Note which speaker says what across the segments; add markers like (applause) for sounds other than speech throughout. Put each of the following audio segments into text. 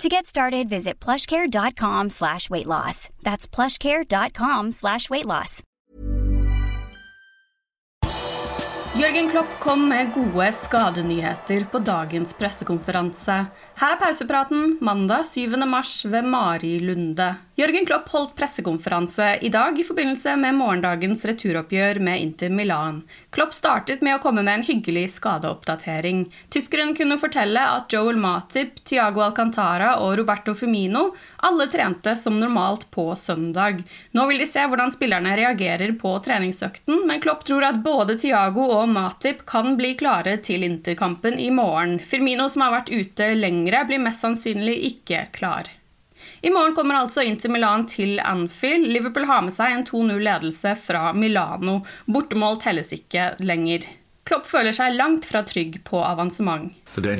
Speaker 1: To get started, visit plushcare.com slash weight loss. That's plushcare.com slash weight loss.
Speaker 2: Jørgen Klopp kom med gode skadenyheter på dagens pressekonferanse. Her er pausepraten mandag 7. mars ved Mari Lunde. Jørgen Klopp holdt pressekonferanse i dag i forbindelse med morgendagens returoppgjør med Inter Milan. Klopp startet med å komme med en hyggelig skadeoppdatering. Tyskeren kunne fortelle at Joel Matip, Tiago Alcantara og Roberto Firmino alle trente som normalt på søndag. Nå vil de se hvordan spillerne reagerer på treningsøkten, men Klopp tror at både Tiago og Matip kan bli klare til Interkampen i morgen. Firmino, som har vært ute lengre, blir mest sannsynlig ikke klar. I morgen kommer altså Inter Milan til Anfield. Liverpool har med seg en 2-0-ledelse fra Milano. Bortemål telles ikke lenger. Klopp føler seg langt fra trygg på avansement.
Speaker 3: The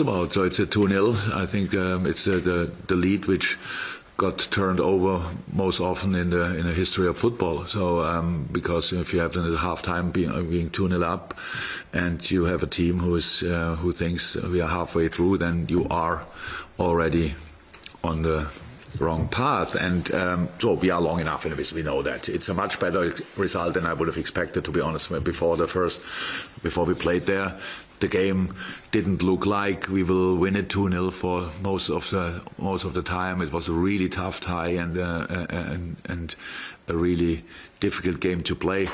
Speaker 3: about, so it's a 2-0. I think um, uh, the, the lead got turned over most often in the in the history of football. So um, because if you have them at half time being being two 0 up, and you have a team who is uh, who thinks we are halfway through, then you are already on the wrong path. And um, so we are long enough in this. We know that it's a much better result than I would have expected, to be honest. Before the first, before we played there, the game didn't look like we will win it 2-0 for most of the most of the time. It was a really tough tie and uh, and and a really difficult game to play.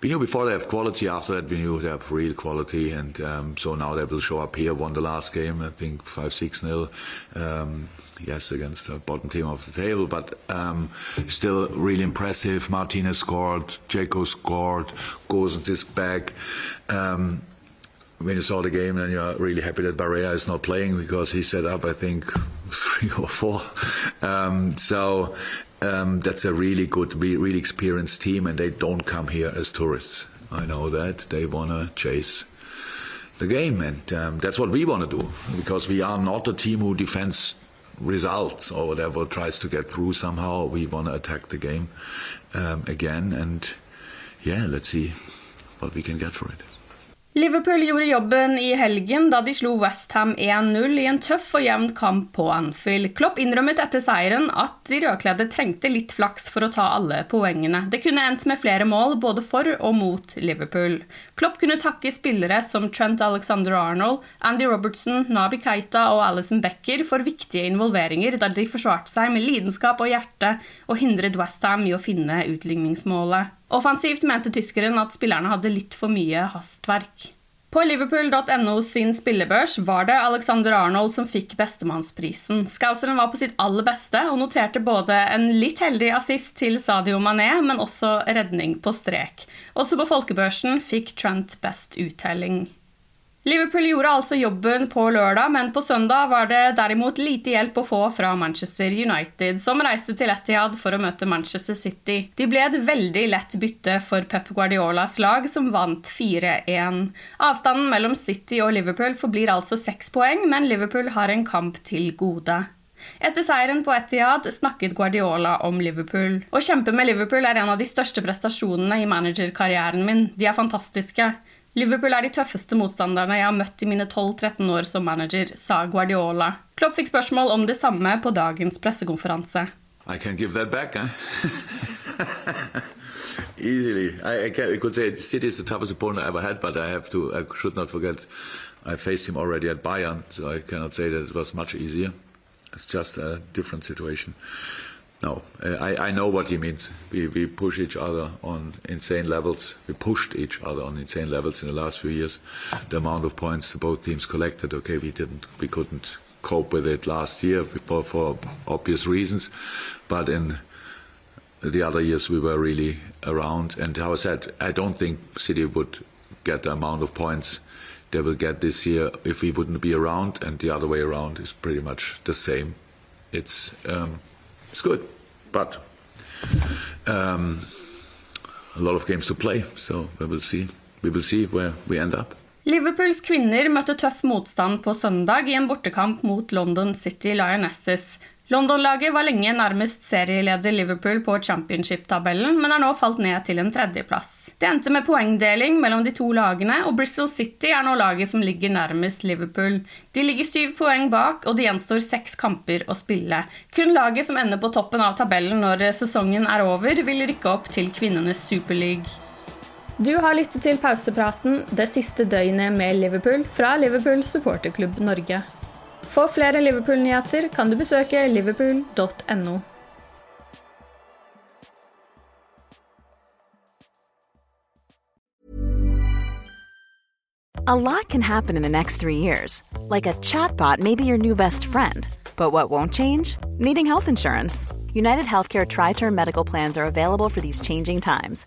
Speaker 3: We knew before they have quality. After that, we knew they have real quality, and um, so now they will show up here. Won the last game, I think five six nil. Um, yes, against the bottom team of the table, but um, still really impressive. Martinez scored, Dzeko scored, Gosens is back. Um, when you saw the game, then you're really happy that Barella is not playing because he set up, I think, (laughs) three or four. Um, so um, that's a really good, really experienced team, and they don't come here as tourists. I know that they want to chase the game, and um, that's what we want to do because we are not a team who defends results or whatever, tries to get through somehow. We want to attack the game um, again, and yeah, let's see what we can get for it.
Speaker 2: Liverpool gjorde jobben i helgen da de slo Westham 1-0 i en tøff og jevn kamp på Anfield. Klopp innrømmet etter seieren at de rødkledde trengte litt flaks for å ta alle poengene. Det kunne endt med flere mål både for og mot Liverpool. Klopp kunne takke spillere som Trent Alexander-Arnold, Andy Robertson, Nabi Keita og Alison Becker for viktige involveringer da de forsvarte seg med lidenskap og hjerte og hindret Westham i å finne utligningsmålet. Offensivt mente tyskeren at spillerne hadde litt for mye hastverk. På liverpool.no sin spillebørs var det Alexander Arnold som fikk bestemannsprisen. Skauseren var på sitt aller beste og noterte både en litt heldig assist til Sadio Mané, men også redning på strek. Også på folkebørsen fikk Trent best uttelling. Liverpool gjorde altså jobben på lørdag, men på søndag var det derimot lite hjelp å få fra Manchester United, som reiste til Etihad for å møte Manchester City. De ble et veldig lett bytte for Pep Guardiolas lag, som vant 4-1. Avstanden mellom City og Liverpool forblir altså seks poeng, men Liverpool har en kamp til gode. Etter seieren på Etihad snakket Guardiola om Liverpool. Å kjempe med Liverpool er en av de største prestasjonene i managerkarrieren min. De er fantastiske. Liverpool er de tøffeste motstanderne jeg har møtt i mine 12-13 år som manager, sa Guardiola. Klopp fikk spørsmål om det samme på dagens pressekonferanse.
Speaker 3: I can't give that back, huh? (laughs) Easily. I, I, can, I, could say City is the toughest opponent I ever had, but I have to. I should not forget. I faced him already at Bayern, so I cannot say that it was much easier. It's just a different situation. No, I, I know what he means. We, we push each other on insane levels. We pushed each other on insane levels in the last few years. The amount of points both teams collected, okay, we didn't, we couldn't cope with it last year for, for obvious reasons, but in the other years we were really around. And how I said, I don't think City would get the amount of points they will get this year if we wouldn't be around, and the other way around is pretty much the same. It's um, it's good, but um, a lot of games to play, so we will see. We will see where we end up.
Speaker 2: Liverpools kvinner møtte tøff motstand på søndag i en bortekamp mot London City Lionesses. London-laget var lenge nærmest serieleder Liverpool på championship-tabellen, men har nå falt ned til en tredjeplass. Det endte med poengdeling mellom de to lagene, og Bristol City er nå laget som ligger nærmest Liverpool. De ligger syv poeng bak, og det gjenstår seks kamper å spille. Kun laget som ender på toppen av tabellen når sesongen er over, vil rykke opp til kvinnenes superleague. Du har lyttet til pausepraten det siste døgnet med Liverpool fra Liverpool supporterklubb Norge. For flere Liverpool-nyheter kan du besøke liverpool.no.
Speaker 4: A lot can happen in the next three years. Like a chatbot may be your new best friend. But what won't change? Needing health insurance. United Healthcare Tri Term Medical Plans are available for these changing times